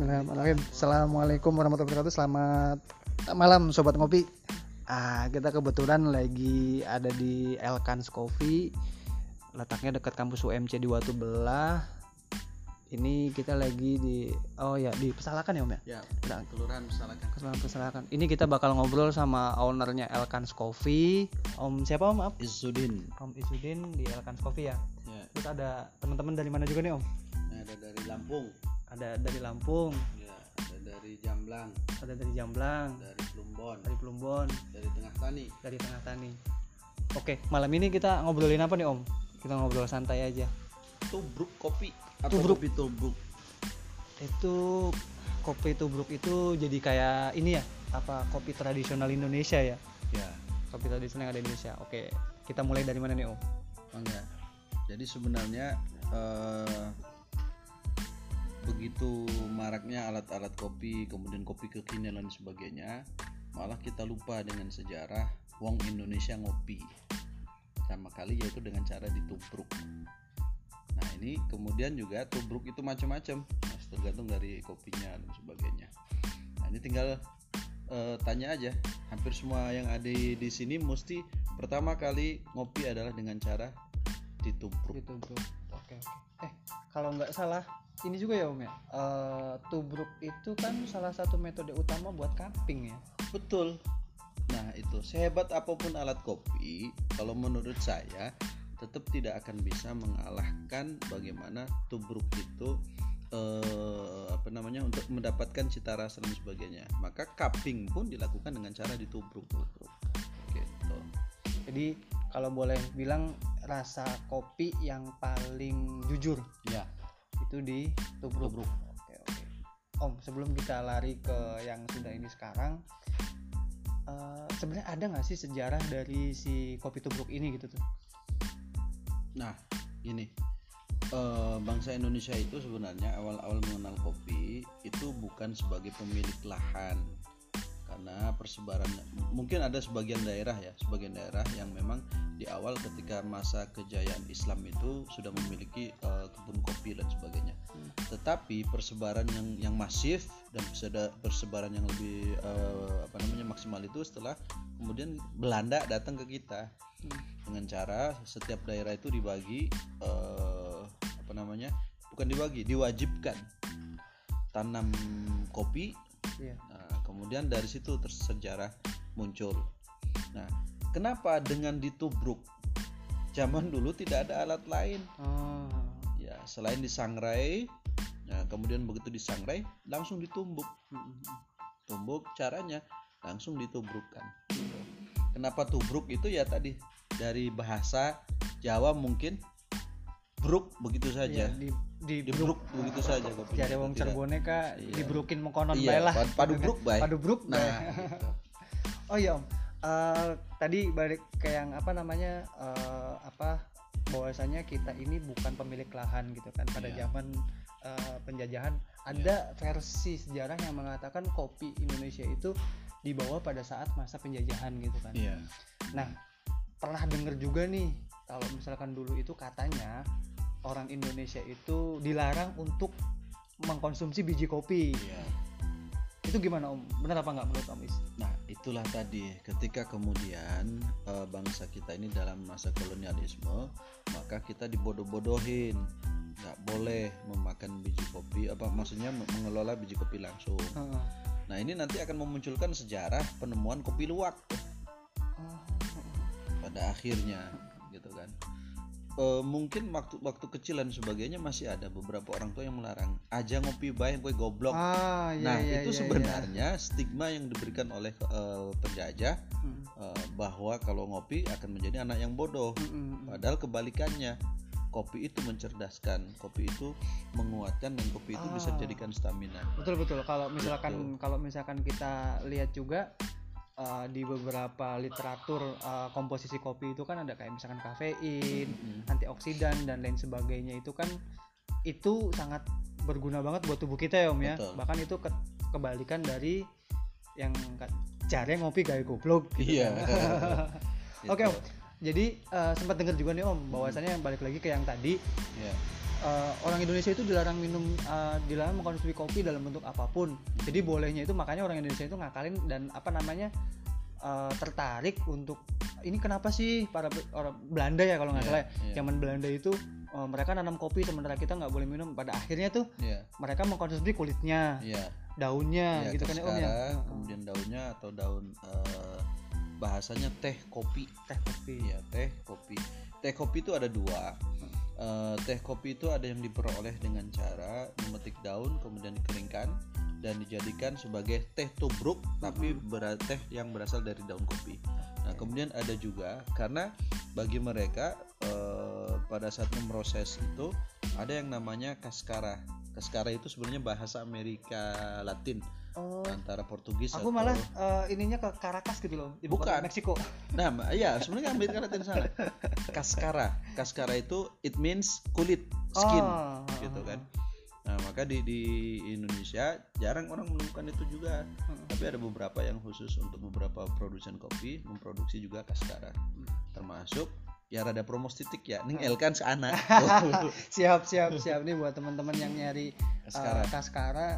Bismillahirrahmanirrahim. Assalamualaikum warahmatullahi wabarakatuh. Selamat malam sobat ngopi. Ah, kita kebetulan lagi ada di Elkans Coffee. Letaknya dekat kampus UMC di Watu Belah. Ini kita lagi di oh ya di Pesalakan ya Om ya? Ya, Udah, kelurahan Pesalakan. Pesalakan Pesalakan. Ini kita bakal ngobrol sama ownernya Elkans Coffee. Om siapa Om? Maaf. Izudin. Om Isudin di Elkans Coffee ya. Ya, Terus ada teman-teman dari mana juga nih Om? ada dari Lampung. Ada dari Lampung, Ya, ada dari Jamblang, ada dari Jamblang, dari Plumbon, dari Plumbon, dari Tengah Tani. dari Tengah Tani. Oke, malam ini kita ngobrolin apa nih Om? Kita ngobrol santai aja. Tubruk kopi atau Tubruk. kopi tubruk. Itu kopi tubruk itu jadi kayak ini ya, apa kopi tradisional Indonesia ya? Ya, Kopi tradisional yang ada di Indonesia. Oke, kita mulai dari mana nih Om? enggak. Jadi sebenarnya eh, begitu maraknya alat-alat kopi, kemudian kopi kekinian dan sebagainya, malah kita lupa dengan sejarah wong Indonesia ngopi. Pertama kali yaitu dengan cara ditubruk. Nah, ini kemudian juga tubruk itu macam-macam, tergantung dari kopinya dan sebagainya. Nah, ini tinggal eh, tanya aja. Hampir semua yang ada di sini mesti pertama kali ngopi adalah dengan cara ditubruk. Kopi tubruk. Oke, oke. Eh, kalau nggak salah, ini juga ya Om ya. Eh, tubruk itu kan salah satu metode utama buat cupping ya. Betul. Nah, itu sehebat apa pun alat kopi, kalau menurut saya tetap tidak akan bisa mengalahkan bagaimana tubruk itu eh, apa namanya untuk mendapatkan cita rasa dan sebagainya. Maka cupping pun dilakukan dengan cara ditubruk. Gitu. Jadi kalau boleh bilang rasa kopi yang paling jujur Ya, itu di tubruk. tubruk. Oke oke. Om sebelum kita lari ke yang sudah ini sekarang, eh, sebenarnya ada nggak sih sejarah dari si kopi tubruk ini gitu tuh? Nah, ini eh, bangsa Indonesia itu sebenarnya awal-awal mengenal kopi itu bukan sebagai pemilik lahan karena persebaran mungkin ada sebagian daerah ya, sebagian daerah yang memang di awal ketika masa kejayaan Islam itu sudah memiliki eh, kebun kopi dan sebagainya. Hmm. Tetapi persebaran yang yang masif dan persebaran yang lebih eh, apa namanya maksimal itu setelah kemudian Belanda datang ke kita Hmm. dengan cara setiap daerah itu dibagi eh, apa namanya bukan dibagi diwajibkan tanam kopi Iya. Kemudian dari situ tersejarah muncul. Nah kenapa dengan ditubruk? Zaman dulu tidak ada alat lain. Oh. ya selain disangrai nah, kemudian begitu disangrai langsung ditumbuk. Mm-mm. tumbuk caranya langsung ditubrukkan. Kenapa tubruk itu ya tadi? Dari bahasa Jawa mungkin bruk begitu saja. Di di dibruk begitu saja itu wong Cirebone kak Iya. dibrukin mengkonon Iya, bae lah. pad- padu bruk bae. Padu bruk nah gitu. Oh iya om, Eh, tadi balik ke yang apa namanya eh, apa bahwasanya kita ini bukan pemilik lahan gitu kan pada Iya. zaman eh, penjajahan ada versi sejarah yang mengatakan kopi Indonesia itu dibawa pada saat masa penjajahan gitu kan. iya Nah pernah dengar juga nih kalau misalkan dulu itu katanya orang Indonesia itu dilarang untuk mengkonsumsi biji kopi. iya Itu gimana om? Benar apa nggak menurut om Is? Nah, itulah tadi ketika kemudian eh, bangsa kita ini dalam masa kolonialisme, maka kita dibodoh-bodohin. Nggak boleh memakan biji kopi, apa maksudnya me- mengelola biji kopi langsung. Nah, ini nanti akan memunculkan sejarah penemuan kopi luwak Oh, pada akhirnya, gitu kan. Eh, mungkin waktu waktu kecil dan sebagainya masih ada beberapa orang tua yang melarang aja ngopi baik gue goblok. Ah, iya, nah, iya, itu iya, sebenarnya stigma yang diberikan oleh eh, penjajah iya. Mm, eh, bahwa kalau ngopi akan menjadi anak yang bodoh. mm, mm, mm. Padahal kebalikannya, kopi itu mencerdaskan, kopi itu menguatkan dan kopi itu bisa Ah. dijadikan stamina. Betul betul. Kalau misalkan kalau misalkan kita lihat juga eh, di beberapa literatur eh, komposisi kopi itu kan ada kayak misalkan kafein, Mm. antioksidan dan lain sebagainya itu kan itu sangat berguna banget buat tubuh kita ya om ya. Betul. Bahkan itu ke- kebalikan dari yang jare ngopi kayak goblok gitu Iya. kan. Oke om. Jadi eh, sempat dengar juga nih om bahwasannya balik lagi ke yang tadi Ya. Eh, orang Indonesia itu dilarang minum eh, dilarang mengkonsumsi kopi dalam bentuk apa pun jadi bolehnya itu makanya orang Indonesia itu ngakalin dan apa namanya eh, tertarik untuk ini kenapa sih para orang Belanda ya kalau nggak Iya, salah ya. iya. zaman Belanda itu eh, mereka nanam kopi sementara kita nggak boleh minum pada akhirnya tuh Iya, mereka mengkonsumsi kulitnya iya. daunnya Iya, gitu kan ya om ya kemudian daunnya atau daun eh, bahasanya teh kopi. teh kopi Iya, teh kopi. Teh kopi itu ada dua. Eh, teh kopi itu ada yang diperoleh dengan cara memetik daun kemudian dikeringkan dan dijadikan sebagai teh tubruk tapi bera- teh yang berasal dari daun kopi. Nah, kemudian ada juga karena bagi mereka eh, pada saat memproses itu ada yang namanya kaskara. Kaskara itu sebenarnya bahasa Amerika Latin oh antara Portugis aku atau malah eh, ininya ke Caracas gitu loh ibu kota Bukan. Meksiko Nah, iya sebenarnya Amerika Latin sana. Kaskara. Kaskara itu it means kulit, skin Oh, gitu kan. Nah, maka di di Indonesia jarang orang menemukan itu juga. Hmm. Tapi ada beberapa yang khusus untuk beberapa produsen kopi memproduksi juga kaskara. Termasuk ya rada promos titik ya. Ning Elkan seanak. siap siap siap nih buat teman-teman yang nyari Kaskara. eh, kaskara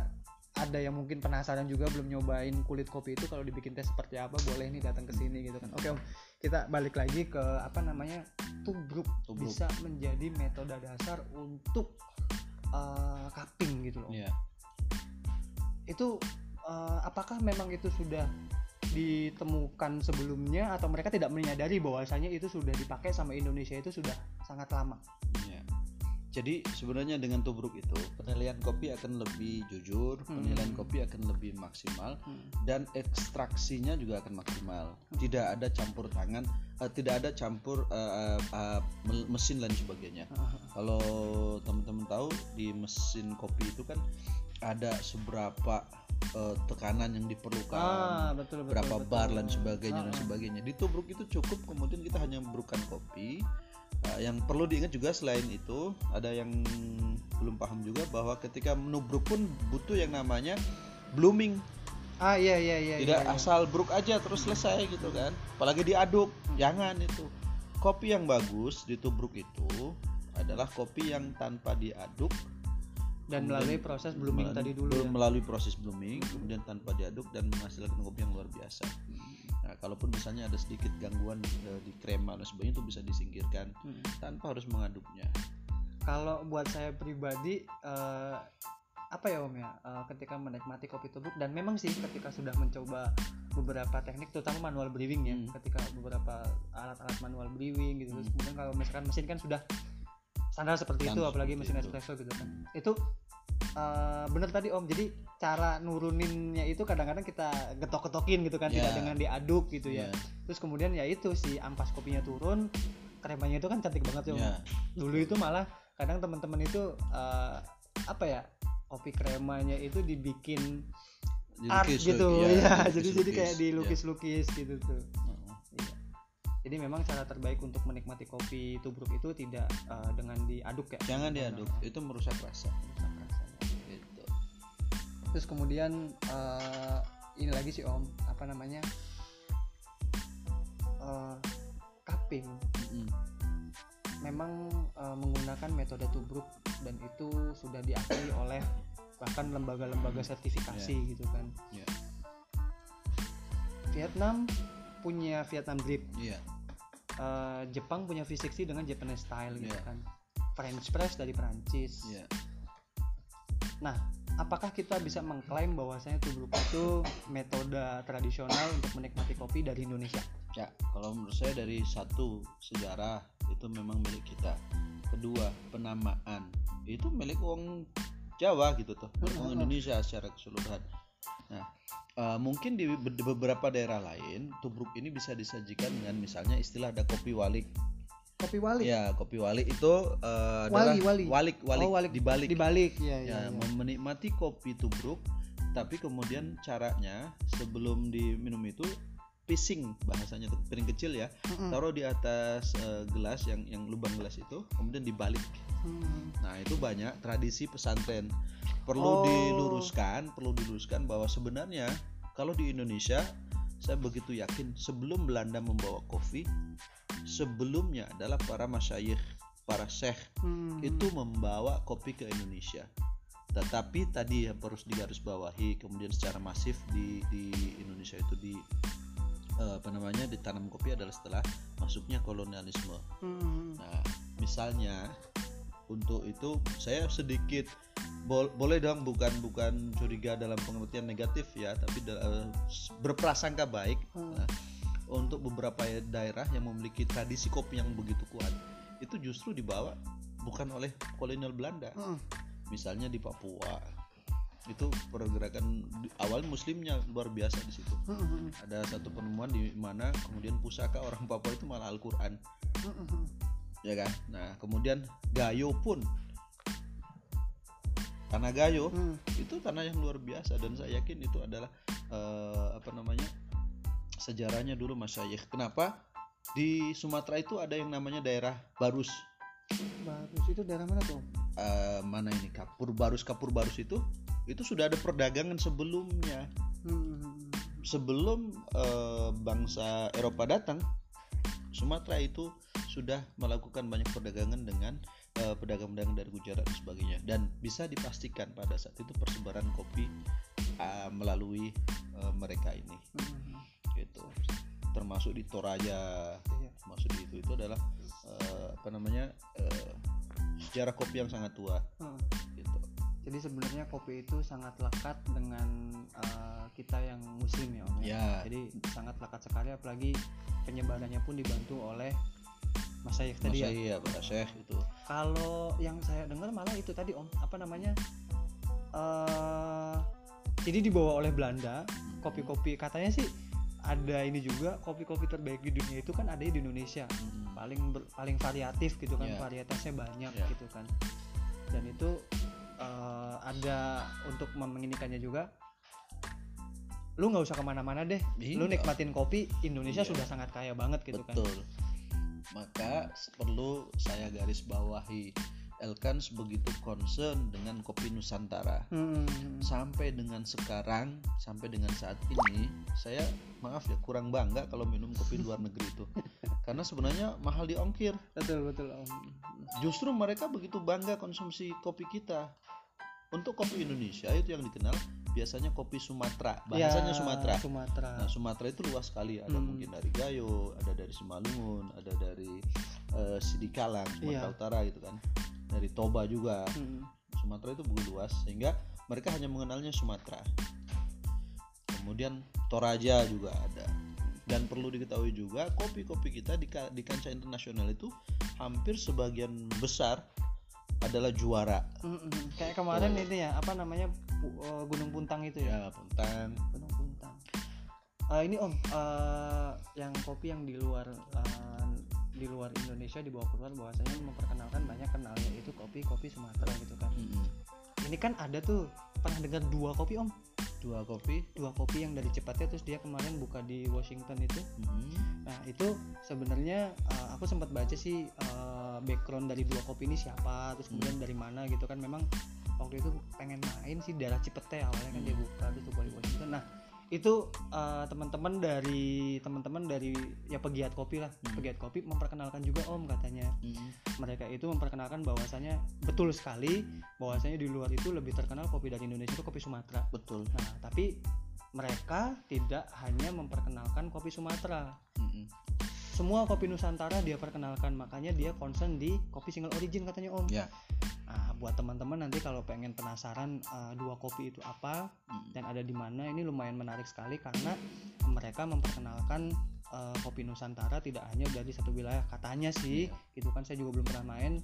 ada yang mungkin penasaran juga belum nyobain kulit kopi itu kalau dibikin teh seperti apa boleh nih datang ke sini gitu kan oke om kita balik lagi ke apa namanya tubruk Tubruk. bisa menjadi metode dasar untuk cupping gitu loh Iya. itu eh, apakah memang itu sudah ditemukan sebelumnya atau mereka tidak menyadari bahwasanya itu sudah dipakai sama Indonesia itu sudah sangat lama. Jadi sebenarnya dengan tubruk itu penilaian kopi akan lebih jujur, Hmm. penilaian kopi akan lebih maksimal dan ekstraksinya juga akan maksimal. Tidak ada campur tangan, eh, tidak ada campur eh, mel- mesin dan sebagainya. Kalau teman-teman tahu di mesin kopi itu kan ada seberapa eh, tekanan yang diperlukan, ah betul betul berapa betul. bar dan sebagainya dan Ah, ah. sebagainya. Di tubruk itu cukup kemudian kita hanya membrukan kopi. Uh, yang perlu diingat juga selain itu ada yang belum paham juga bahwa ketika menubruk pun butuh yang namanya blooming. ah iya iya iya Tidak iya, iya. asal bruk aja terus selesai gitu kan. Apalagi diaduk, jangan itu. Kopi yang bagus ditubruk itu adalah kopi yang tanpa diaduk dan melalui proses blooming melalui- tadi dulu ya melalui proses blooming kemudian tanpa diaduk dan menghasilkan kopi yang luar biasa nah kalaupun misalnya ada sedikit gangguan eh, di krema dan sebagainya itu bisa disingkirkan Hmm. tanpa harus mengaduknya kalau buat saya pribadi eh, apa ya om ya eh, ketika menikmati kopi tubruk dan memang sih ketika sudah mencoba beberapa teknik terutama manual brewing ya Hmm. ketika beberapa alat-alat manual brewing gitu terus Hmm. kemudian kalau misalkan mesin kan sudah standar seperti itu apalagi mesin itu. espresso gitu kan itu eh, bener tadi om jadi cara nuruninnya itu kadang-kadang kita getok-getokin gitu kan Ya. tidak dengan diaduk gitu ya Ya, terus kemudian ya itu si ampas kopinya turun kremanya itu kan cantik banget ya Om. ya. dulu itu malah kadang teman-teman itu eh, apa ya kopi kremanya itu dibikin art Dilukis, gitu ya, ya jadi jadi kayak ya. dilukis-lukis gitu tuh. Iya. jadi memang cara terbaik untuk menikmati kopi tubruk itu tidak eh, dengan diaduk ya jangan diaduk itu merusak rasa Merusak terus kemudian eh, ini lagi sih om apa namanya eh, cupping Mm-mm. memang eh, menggunakan metode tubruk dan itu sudah diakui oleh bahkan lembaga-lembaga sertifikasi gitu kan. Ya. Vietnam punya Vietnam drip, iya eh, Jepang punya V60 dengan Japanese style gitu kan. French press dari Prancis. iya Nah, apakah kita bisa mengklaim bahwasanya tubruk itu metode tradisional untuk menikmati kopi dari Indonesia? Ya, kalau menurut saya dari satu sejarah itu memang milik kita. Kedua, penamaan itu milik uang Jawa gitu tuh, milik uang Indonesia secara keseluruhan. Nah, eh, mungkin di beberapa daerah lain tubruk ini bisa disajikan dengan misalnya istilah ada kopi walik. Kopi walik. Ya, kopi walik itu eh, adalah Wali, wali. walik, walik, Oh, walik. dibalik. Dibalik ya ya. ya, ya. menikmati kopi tubruk tapi kemudian caranya sebelum diminum itu pising bahasanya tuh piring kecil ya taruh di atas eh, gelas yang yang lubang gelas itu kemudian dibalik Hmm. nah itu banyak tradisi pesantren perlu Oh. diluruskan perlu diluruskan bahwa sebenarnya kalau di Indonesia saya begitu yakin sebelum Belanda membawa kopi sebelumnya adalah para masyayikh para syekh Hmm. itu membawa kopi ke Indonesia. Tetapi tadi yang harus digarisbawahi kemudian secara masif di di Indonesia itu di eh, apa namanya ditanam kopi adalah setelah masuknya kolonialisme. Hmm. Nah, misalnya untuk itu saya sedikit bol- boleh dong bukan bukan curiga dalam pengertian negatif ya, tapi eh, berprasangka baik. Hmm. Nah, untuk beberapa daerah yang memiliki tradisi kopi yang begitu kuat, itu justru dibawa bukan oleh kolonial Belanda. Hmm. Misalnya di Papua, itu pergerakan awal muslimnya luar biasa di situ. Hmm. Ada satu penemuan di mana kemudian pusaka orang Papua itu malah Al-Qur'an Hmm. ya kan nah kemudian Gayo pun tanah Gayo Hmm. itu tanah yang luar biasa dan saya yakin itu adalah eh, apa namanya sejarahnya dulu Masyayikh. Kenapa? Di Sumatera itu ada yang namanya daerah Barus. Bagus itu daerah mana tuh? Eh, mana ini? Kapur Barus Kapur Barus itu? Itu sudah ada perdagangan sebelumnya. Hmm. sebelum eh, bangsa Eropa datang Sumatera itu sudah melakukan banyak perdagangan dengan eh, pedagang-pedagang dari Gujarat dan sebagainya dan bisa dipastikan pada saat itu persebaran kopi eh, melalui eh, mereka ini Hmm. gitu termasuk di Toraja Iya. termasuk di itu itu adalah eh, apa namanya eh, sejarah kopi yang sangat tua Hmm. gitu Jadi sebenarnya kopi itu sangat lekat dengan uh, kita yang muslim ya Om. ya Jadi sangat lekat sekali apalagi penyebarannya pun dibantu oleh Mas Syekh tadi masa ya. Pak Syekh itu Kalau yang saya dengar malah itu tadi Om, apa namanya? eh jadi dibawa oleh Belanda, kopi-kopi katanya sih ada ini juga kopi-kopi terbaik di dunia itu kan ada di Indonesia. Hmm. paling ber- paling variatif gitu kan Iya. varietasnya banyak Iya. gitu kan dan itu eh, ada untuk memenginikannya juga lu nggak usah ke mana-mana deh lu Iya. nikmatin kopi Indonesia Iya. sudah sangat kaya banget gitu kan Betul. Maka perlu saya garis bawahi Elkans begitu concern dengan kopi Nusantara. Hmm. Sampai dengan sekarang, sampai dengan saat ini, saya maaf ya kurang bangga kalau minum kopi luar negeri itu. Karena sebenarnya mahal di ongkir. betul betul om Justru mereka begitu bangga konsumsi kopi kita. Untuk kopi Indonesia itu yang dikenal biasanya kopi Sumatera. Bahasanya Ya, Sumatera. Sumatera Nah, Sumatera itu luas sekali. Ada Hmm. mungkin dari Gayo, ada dari Simalungun, ada dari eh, Sidikalang, Sumatera Iya. Utara gitu kan. Dari Toba juga. Hmm. Sumatera itu begitu luas sehingga mereka hanya mengenalnya Sumatera. Kemudian Toraja juga ada. Dan perlu diketahui juga kopi-kopi kita di, di kancah internasional itu hampir sebagian besar adalah juara. Hmm, hmm. kayak kemarin itu ya apa namanya eh, Gunung Puntang itu ya Ya, Puntang. Gunung Puntang. Eh, ini Om, eh, yang kopi yang di luar eh, di luar Indonesia dibawa keluar bahwasanya memperkenalkan banyak kenalnya itu kopi-kopi Sumatera gitu kan. Mm-mm. Ini kan ada tuh pernah dengar dua kopi Om, Dua kopi. dua kopi yang dari cepatnya terus dia kemarin buka di Washington itu. Mm. Nah itu sebenarnya eh, aku sempat baca sih eh, background dari dua kopi ini siapa, terus kemudian dari mana gitu kan. Memang waktu itu pengen main sih daerah Cipete awalnya kan dia buka terus buka di Washington. Nah itu eh, teman-teman dari teman-teman dari ya pegiat kopi lah, Hmm. pegiat kopi memperkenalkan juga Om katanya Mm. mereka itu memperkenalkan bahwasanya betul sekali bahwasanya di luar itu lebih terkenal kopi dari Indonesia itu kopi Sumatera. Betul. Nah tapi mereka tidak hanya memperkenalkan kopi Sumatera, Mm-mm. semua kopi Nusantara dia perkenalkan makanya dia concern di kopi single origin katanya om Ya. Nah, buat teman-teman nanti kalau pengen penasaran uh, dua kopi itu apa Mm. dan ada di mana ini lumayan menarik sekali karena mereka memperkenalkan uh, kopi Nusantara tidak hanya dari satu wilayah katanya sih Iya. itu kan saya juga belum pernah main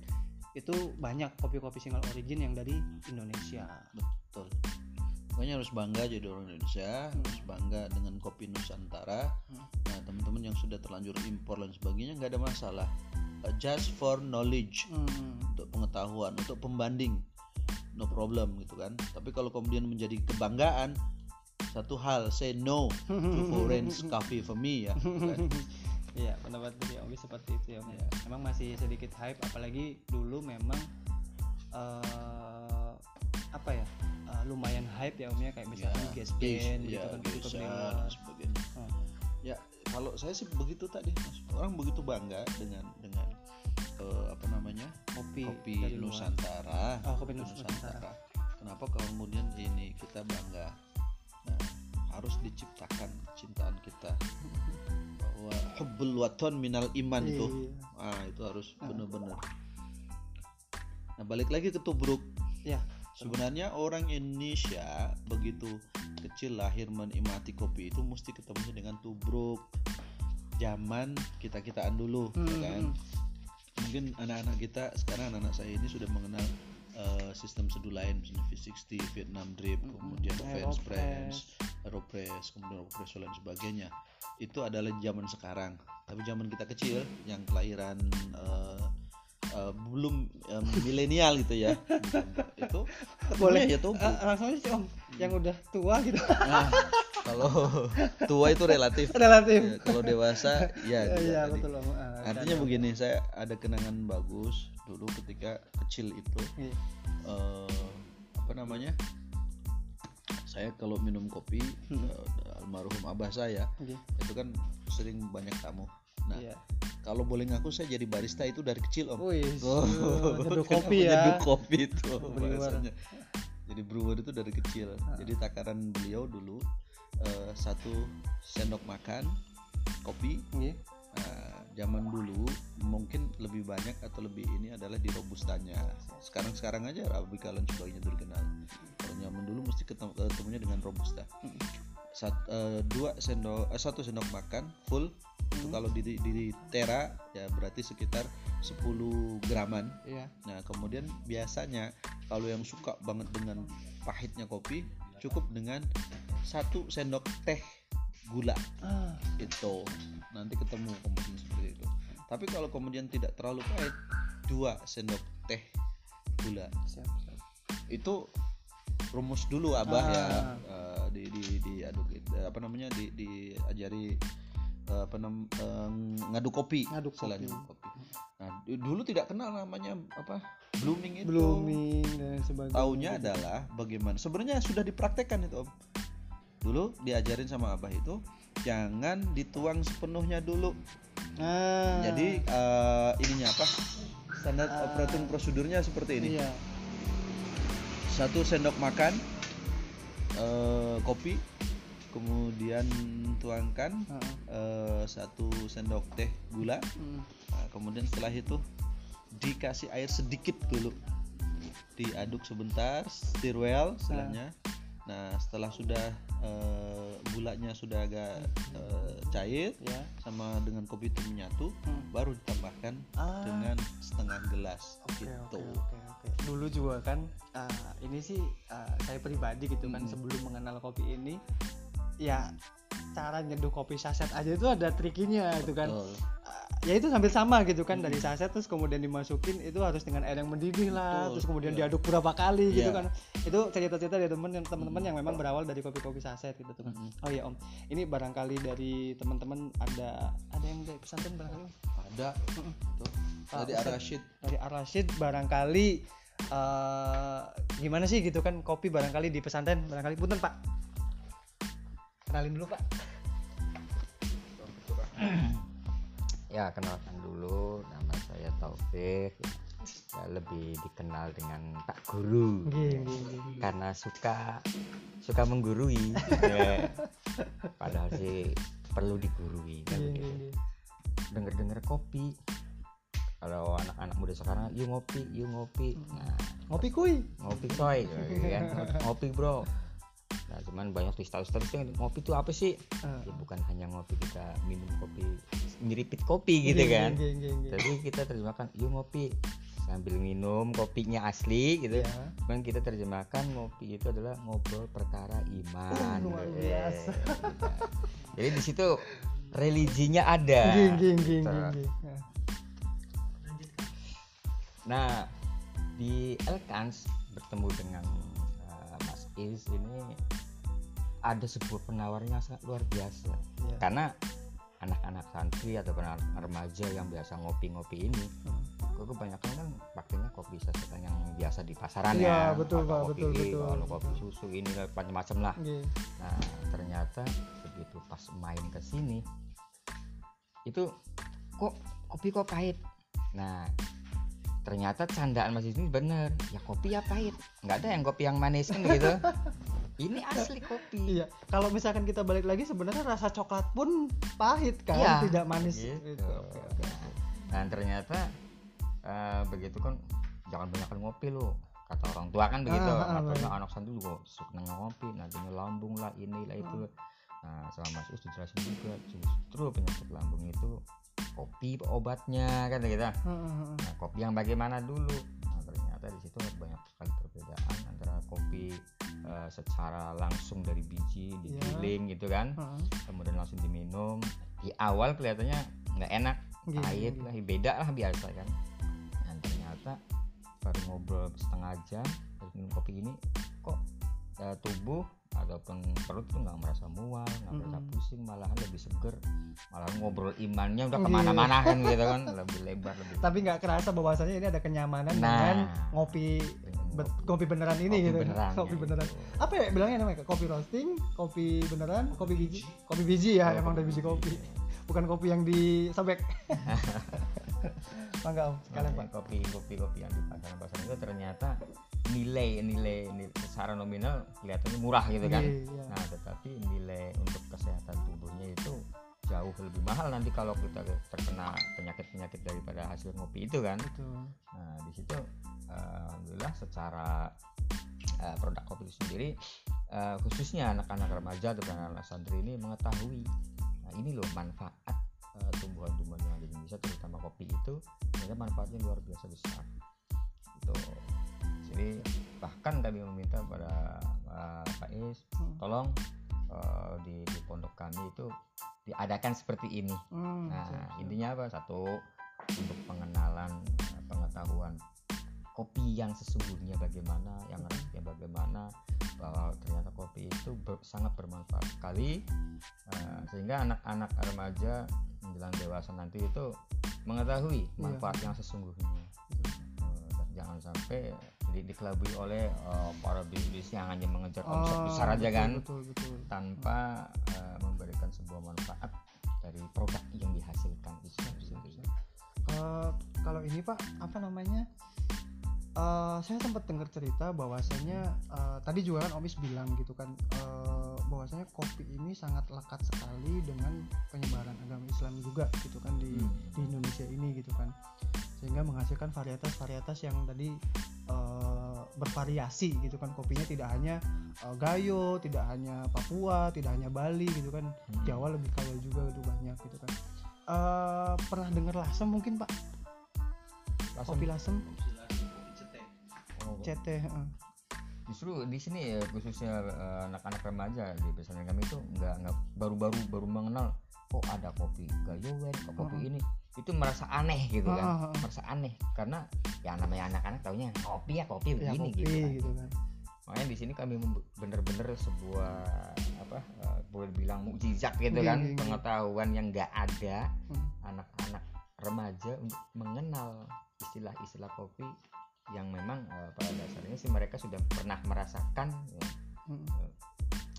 itu banyak kopi-kopi single origin yang dari Indonesia Betul. Pokoknya harus bangga jadi orang Indonesia, Hmm. harus bangga dengan kopi Nusantara. Hmm. Nah, teman-teman yang sudah terlanjur impor dan sebagainya nggak ada masalah. Uh, just for knowledge, Hmm. untuk pengetahuan, untuk pembanding, no problem gitu kan. Tapi kalau kemudian menjadi kebanggaan, satu hal, say no to foreign coffee for me ya. kan. Iya pendapat dari Ogi seperti itu ya. Om. Iya. Emang masih sedikit hype apalagi dulu memang eh apa ya lumayan hype ya Om ya kayak misalkan Ya, gas band gitu ya, kan dan luar. sebagainya. Hmm. Ya, kalau saya sih begitu tadi. Orang begitu bangga dengan dengan eh, apa namanya? kopi, kopi. Nusantara. Oh, kopi Itu Nusantara. Kenapa kemudian ini kita bangga? Nah, harus diciptakan cintaan kita bahwa hubbul waton minal iman itu. Iya. Ah, itu harus benar-benar. Nah, balik lagi ke tubruk. Ya. Sebenarnya orang Indonesia begitu kecil lahir menikmati kopi itu mesti ketemunya dengan tubruk. Zaman kita kitaan dulu, ya Hmm, kan? Mungkin anak-anak kita sekarang anak-anak saya ini sudah mengenal eh, sistem seduh lain misalnya V60, Vietnam Drip, kemudian French Press, Aeropress, kemudian Aeropress dan sebagainya. Itu adalah zaman sekarang. Tapi zaman kita kecil yang kelahiran eh, eh, belum eh, milenial gitu ya. itu Boleh. ya. Ah, langsung aja om yang udah tua gitu Nah, kalau tua itu relatif. relatif Ya, kalau dewasa ya iya tadi. betul om Ah, Artinya begini, saya ada kenangan bagus dulu ketika kecil itu Iya. eh, apa namanya? Saya kalau minum kopi Hmm. eh, almarhum abah saya Iya. itu kan sering banyak tamu. Nah, Iya. Kalau boleh ngaku saya jadi barista itu dari kecil om. Wih, Oh, nyeduh kopi ya. Nyeduh kopi itu bahasanya. Jadi brewer itu dari kecil. Jadi takaran beliau dulu eh, satu sendok makan kopi. Iya. Nah, zaman dulu mungkin lebih banyak atau lebih ini adalah di robustanya. Sekarang sekarang aja arabica dan sebagainya itu dikenal. Kalau zaman dulu mesti ketemu, ketemunya dengan robusta. Sat, eh, dua sendok eh, satu sendok makan full itu Hmm. kalau di, di, di tera ya berarti sekitar 10 graman Iya. Nah, kemudian biasanya kalau yang suka banget dengan pahitnya kopi, cukup dengan satu sendok teh gula Ah, itu. Nanti ketemu kemudian seperti itu. Tapi kalau kemudian tidak terlalu pahit, dua sendok teh gula. siap, siap. Itu rumus dulu abah ya Ah. eh, di di diaduk eh, apa namanya di diajari eh, apa nam, eh, ngaduk kopi Ngaduk kopi. kopi. Nah, du- dulu tidak kenal namanya apa blooming itu. blooming dan sebagainya Taunya adalah bagaimana. Sebenarnya sudah dipraktekkan itu, Om. Dulu diajarin sama Abah itu jangan dituang sepenuhnya dulu. ah, Jadi eh, ininya apa? Standar Ah. operating prosedurnya seperti ini. iya Satu sendok makan eh, kopi, kemudian tuangkan eh, satu sendok teh gula. hmm. Nah, kemudian setelah itu dikasih air sedikit dulu, diaduk sebentar, stir well istilahnya. Nah, setelah sudah eh, gulanya sudah agak eh, cair ya sama dengan kopi itu menyatu, Hmm. baru ditambahkan Ah. dengan setengah gelas Oke gitu. oke oke oke. Dulu juga kan uh, ini sih uh, saya pribadi gitu kan Mm. sebelum mengenal kopi ini ya cara nyeduh kopi saset aja itu ada trikinya itu kan. Uh, ya itu sambil sama gitu kan dari saset terus kemudian dimasukin itu harus dengan air yang mendidih lah Betul, terus kemudian iya. diaduk berapa kali gitu Iya. kan. Itu cerita-cerita dari temen yang teman-teman yang memang berawal dari kopi-kopi saset gitu tuh kan. Mm-mm. Oh iya Om, ini barangkali dari teman-teman ada ada yang dari pesantren barangkali? Ada Mm-mm. tuh. Dari Ustadz. Ar-Rasyid dari Ar-Rasyid barangkali eh gimana sih gitu kan kopi barangkali di pesantren barangkali punten pak kenalin dulu pak Ya, kenalkan dulu nama saya Taufik. Ya, lebih dikenal dengan Pak Guru. Karena suka suka menggurui. Ya. Padahal sih perlu digurui kan begitu. Denger-denger kopi. Kalau anak-anak muda sekarang, yuk ngopi, yuk ngopi. Nah, ngopi kuy ngopi coy kan ngopi bro nah cuman banyak tuh status-status yang ngopi tuh apa sih Eh, ya bukan hanya ngopi kita minum kopi nyeripit kopi gitu kan geng, geng, geng. jadi kita terjemahkan yuk ngopi sambil minum kopinya asli gitu Ya. cuman kita terjemahkan ngopi itu adalah ngobrol perkara iman Oh, luar gitu. biasa. jadi di situ religinya ada Ter- geng, geng. Nah, Nah, di Elkans bertemu dengan uh, Mas Is ini ada sebuah penawaran yang sangat luar biasa. Iya. Karena anak-anak santri atau anak remaja yang biasa ngopi-ngopi ini, Hmm. kebanyakan kan pakainya kopi sasetan yang biasa di pasaran Iya, ya. betul, Pak, kopi betul, ini, betul. Kalau kopi susu ini macam-macam lah. Geng. Nah, ternyata begitu pas main ke sini itu kok kopi kok pahit. Nah, ternyata candaan Mas ini bener ya kopi ya pahit nggak ada yang kopi yang manis kan gitu ini asli kopi Iya, kalau misalkan kita balik lagi sebenarnya rasa coklat pun pahit kan, Iya. tidak manis Gitu. gitu. Oke, oke. dan ternyata eh, begitu kan jangan banyak ngopi lo kata orang tua kan begitu Ah, ah, makanya baik. anak santu juga suka ngopi nantinya lambung lah inilah itu nah sama Mas Us dijelasin juga justru penyakit lambung itu kopi obatnya kan kita Heeh, heeh. nah, kopi yang bagaimana dulu nah, ternyata di situ banyak sekali perbedaan antara kopi eh, secara langsung dari biji Iya. digiling gitu kan Heeh. kemudian langsung diminum di awal kelihatannya nggak enak Gini, pahit gini. lah beda lah biasa kan dan ternyata baru ngobrol setengah jam terus minum kopi ini kok eh, tubuh ataupun perut tuh nggak merasa mual nggak merasa Mm-mm. pusing malahan lebih seger malah ngobrol imannya udah Iya. ke mana-mana kan gitu kan lebih lebar lebih Tapi nggak kerasa bahwasanya ini ada kenyamanan Nah. dengan ngopi bet- kopi beneran ini Kopi gitu. beneran, kopi ya, beneran. Apa ya bilangnya namanya? Kopi roasting, kopi beneran, kopi biji. Kopi biji ya, Oh, emang dari kopi biji kopi. Bukan kopi yang disobek. Mangga Om, sekalian Pak. kopi kopi kopi yang di pasaran pasaran itu ternyata nilai nilai nilai secara nominal kelihatannya murah gitu kan Iya, iya. nah tetapi nilai untuk kesehatan tubuhnya itu jauh lebih mahal nanti kalau kita terkena penyakit penyakit daripada hasil ngopi itu kan Betul. nah di situ alhamdulillah secara eh, produk kopi itu sendiri eh, khususnya anak-anak remaja atau anak-anak santri ini mengetahui. Nah ini loh manfaat eh, tumbuhan-tumbuhan yang ada di Indonesia terutama kopi itu ternyata manfaatnya luar biasa besar. Gitu. Jadi bahkan kami meminta pada eh, Pak Is Hmm. tolong eh, di, di pondok kami itu diadakan seperti ini. Hmm, Nah, intinya apa? Satu untuk pengenalan, pengetahuan kopi yang sesungguhnya bagaimana, yang rasanya bagaimana, bahwa ternyata kopi itu ber- sangat bermanfaat sekali, eh, sehingga anak-anak remaja menjelang dewasa nanti itu mengetahui Iya. manfaat yang sesungguhnya. Eh, dan jangan sampai di, dikelabui oleh eh, para bisnis yang hanya mengejar omset Oh, besar aja betul, kan Betul, betul. tanpa eh, memberikan sebuah manfaat dari produk yang dihasilkan itu. Eh, kalau ini Pak, apa namanya? Eh, saya sempat dengar cerita bahwasanya eh, tadi juga kan Omis bilang gitu kan eh, bahwasanya kopi ini sangat lekat sekali dengan penyebaran agama Islam juga gitu kan di Hmm. di Indonesia ini gitu kan. Sehingga menghasilkan varietas-varietas yang tadi eh, bervariasi gitu kan. Kopinya tidak hanya eh, Gayo, tidak hanya Papua, tidak hanya Bali gitu kan. Hmm. Jawa lebih kaya juga itu banyak gitu kan. Eh, pernah dengar lasem mungkin Pak? Kopi lasem. Kopi cetek oh, CT heeh. justru di sini ya khususnya eh, anak-anak remaja di pesantren kami itu nggak nggak baru-baru baru mengenal kok ada kopi gayowen kok kopi Heeh. ini itu merasa aneh gitu kan heeh. merasa aneh karena ya namanya anak-anak taunya kopi ya kopi ya begini kopi gitu kan. gitu kan makanya di sini kami bener-bener sebuah apa eh, boleh bilang mukjizat gitu kan pengetahuan yang nggak ada Hmm. anak-anak remaja untuk mengenal istilah-istilah kopi yang memang eh, pada dasarnya sih mereka sudah pernah merasakan ya, Heeh.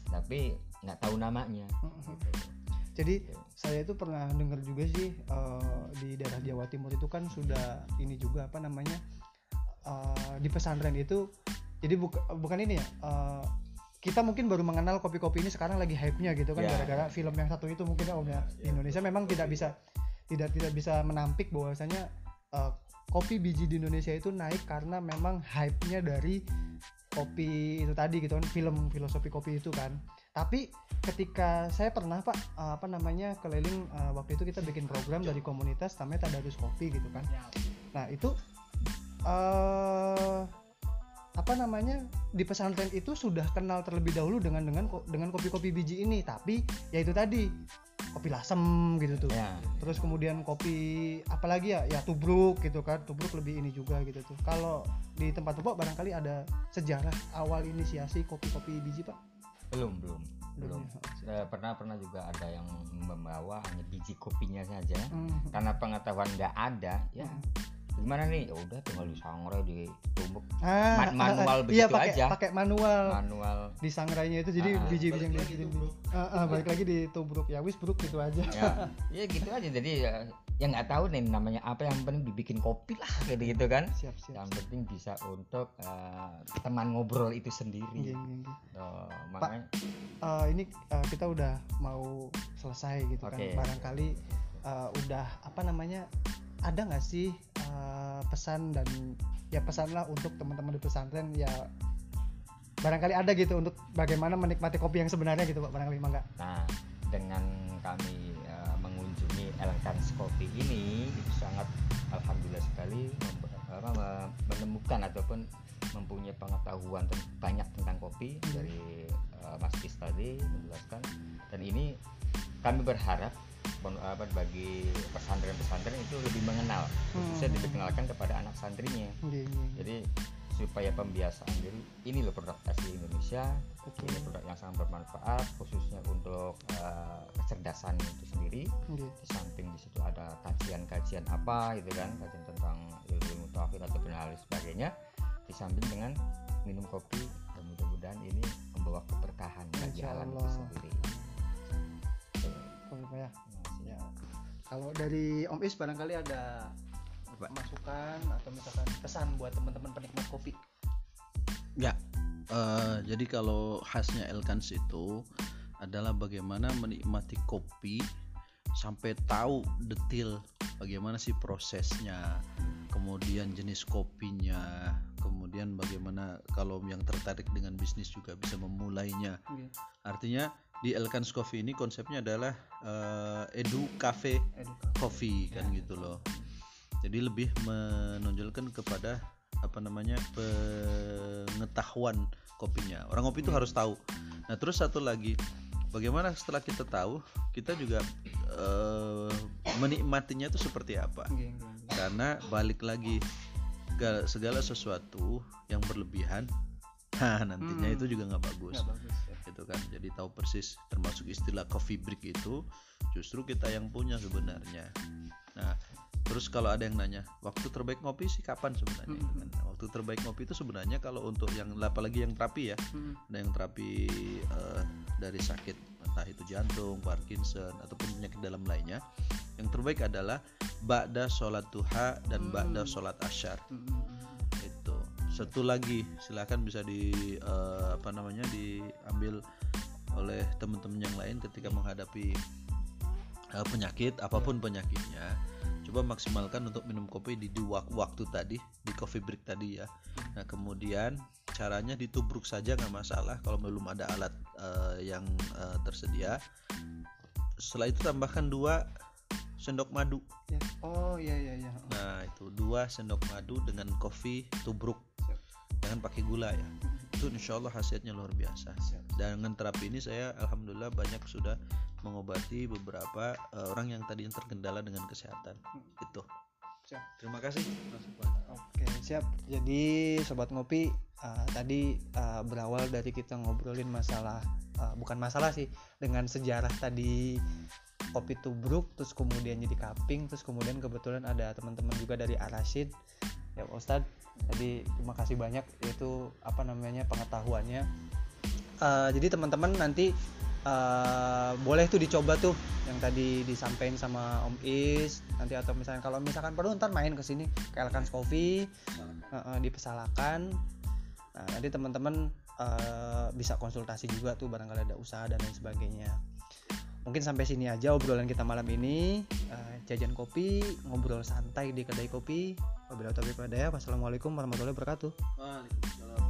tapi nggak tahu namanya Heeh. gitu. jadi Gitu. saya itu pernah dengar juga sih eh, di daerah Jawa Timur itu kan sudah ini juga apa namanya eh, di pesantren itu jadi buka- bukan ini ya eh, kita mungkin baru mengenal kopi-kopi ini sekarang lagi hype-nya gitu kan Ya. gara-gara film yang satu itu mungkin ya Om ya di Indonesia memang tidak bisa tidak tidak bisa menampik bahwasanya eh, kopi biji di Indonesia itu naik karena memang hype-nya dari kopi itu tadi gitu kan film filosofi kopi itu kan. Tapi ketika saya pernah pak eh, apa namanya keliling eh, waktu itu kita bikin program dari komunitas namanya tadarus kopi gitu kan. Nah itu eh apa namanya di pesantren itu sudah kenal terlebih dahulu dengan dengan dengan kopi-kopi biji ini. Tapi ya itu tadi kopi lasem gitu tuh. Ya. Terus kemudian kopi apalagi ya? Ya tubruk gitu kan. Tubruk lebih ini juga gitu tuh. Kalau di tempat tempat barangkali ada sejarah awal inisiasi kopi-kopi biji pak? Belum belum. Belum ya? Eh, pernah pernah juga ada yang membawa hanya biji kopinya saja. Hmm. karena pengetahuan nggak ada ya gimana nih? Ya udah tinggal disangrai ditumbuk ah, Man- manual iya begitu pakai aja. pakai manual. Manual. Di sangrainya itu jadi Ah, yang balik lagi dikirim tubruk. ah, ah, balik lagi ditubruk ya wis bruk gitu aja. Ya ya gitu aja. Jadi ya ya nggak tahu nih namanya apa yang penting dibikin kopi lah kayak gitu kan. Siap siap yang penting bisa untuk eh, teman ngobrol itu sendiri. Nggih, nggih. Oh, makanya Eh, ini eh, kita udah mau selesai gitu kan. Oke. barangkali eh, udah apa namanya ada nggak sih eh, pesan dan ya pesan lah untuk teman-teman di pesantren ya barangkali ada gitu untuk bagaimana menikmati kopi yang sebenarnya gitu pak barangkali mangga Nah, dengan kami eh, mengunjungi Elkans Coffee ini itu sangat alhamdulillah sekali menemukan ataupun mempunyai pengetahuan banyak tentang kopi Hmm. dari eh, Mas Kis tadi menjelaskan dan ini kami berharap apa, bagi pesantren-pesantren itu lebih mengenal khususnya Hmm. dikenalkan kepada anak santrinya Nggih, nggih. jadi supaya pembiasaan diri ini loh produk asli Indonesia Betul. ini produk yang sangat bermanfaat khususnya untuk eh, kecerdasan itu sendiri Nggih. di samping di situ ada kajian-kajian apa gitu kan kajian tentang ilmu tauhid atau hal sebagainya di samping dengan minum kopi dan mudah-mudahan ini membawa keberkahan bagi alam itu sendiri Pak, ya. Kalau dari Om Is barangkali ada masukan atau misalkan pesan buat teman-teman penikmat kopi. Ya, eh, jadi kalau khasnya Elkans itu adalah bagaimana menikmati kopi sampai tahu detail bagaimana sih prosesnya, kemudian jenis kopinya, kemudian bagaimana kalau yang tertarik dengan bisnis juga bisa memulainya. Artinya di Elkans Coffee ini konsepnya adalah eh, edu cafe Edukasi. coffee kan gitu loh. Jadi lebih menonjolkan kepada apa namanya pengetahuan kopinya. Orang kopi itu harus tahu. Nah terus satu lagi, bagaimana setelah kita tahu, kita juga eh, menikmatinya itu seperti apa? Nggih, nggih, nggih. Karena balik lagi segala, segala sesuatu yang berlebihan, nah nantinya Hmm. itu juga nggak bagus Nggak bagus ya. Gitu kan jadi tahu persis termasuk istilah coffee break itu justru kita yang punya sebenarnya nah terus kalau ada yang nanya waktu terbaik ngopi sih kapan sebenarnya gitu kan. Nah, waktu terbaik ngopi itu sebenarnya kalau untuk yang apalagi yang terapi ya Hmm. ada yang terapi eh, dari sakit entah itu jantung, Parkinson ataupun penyakit dalam lainnya yang terbaik adalah ba'da sholat duha dan Hmm. ba'da sholat asyar Hmm, hmm, hmm. Satu lagi silahkan bisa di eh, apa namanya diambil oleh teman-teman yang lain ketika menghadapi eh, penyakit apa pun penyakitnya coba maksimalkan untuk minum kopi di, wak- waktu tadi di coffee break tadi ya nah kemudian caranya ditubruk saja nggak masalah kalau belum ada alat eh, yang eh, tersedia setelah itu tambahkan dua sendok madu Ya. Oh iya iya iya. Nah itu dua sendok madu dengan kopi tubruk. Jangan pakai gula ya Itu insya Allah hasilnya luar biasa. Dan dengan terapi ini saya Alhamdulillah banyak sudah mengobati beberapa eh, orang yang tadi terkendala dengan kesehatan Itu Siap. Terima kasih. Oke siap. Jadi sobat ngopi uh, tadi uh, berawal dari kita ngobrolin masalah uh, bukan masalah sih dengan sejarah tadi kopi tubruk terus kemudian jadi kaping terus kemudian kebetulan ada teman-teman juga dari Arasid ya Pak Ustadz jadi terima kasih banyak itu apa namanya pengetahuannya. Uh, jadi teman-teman nanti uh, boleh tuh dicoba tuh yang tadi disampaikan sama Om Is nanti atau misalnya kalau misalkan perlu ntar main ke sini ke Elkans Coffee uh, uh, dipesalakan nah, nanti teman-teman uh, bisa konsultasi juga tuh barangkali ada usaha dan lain sebagainya mungkin sampai sini aja obrolan kita malam ini. Uh, jajan kopi ngobrol santai di kedai kopi. Wabillahi taufiq wassalamualaikum warahmatullahi wabarakatuh. Waalaikumsalam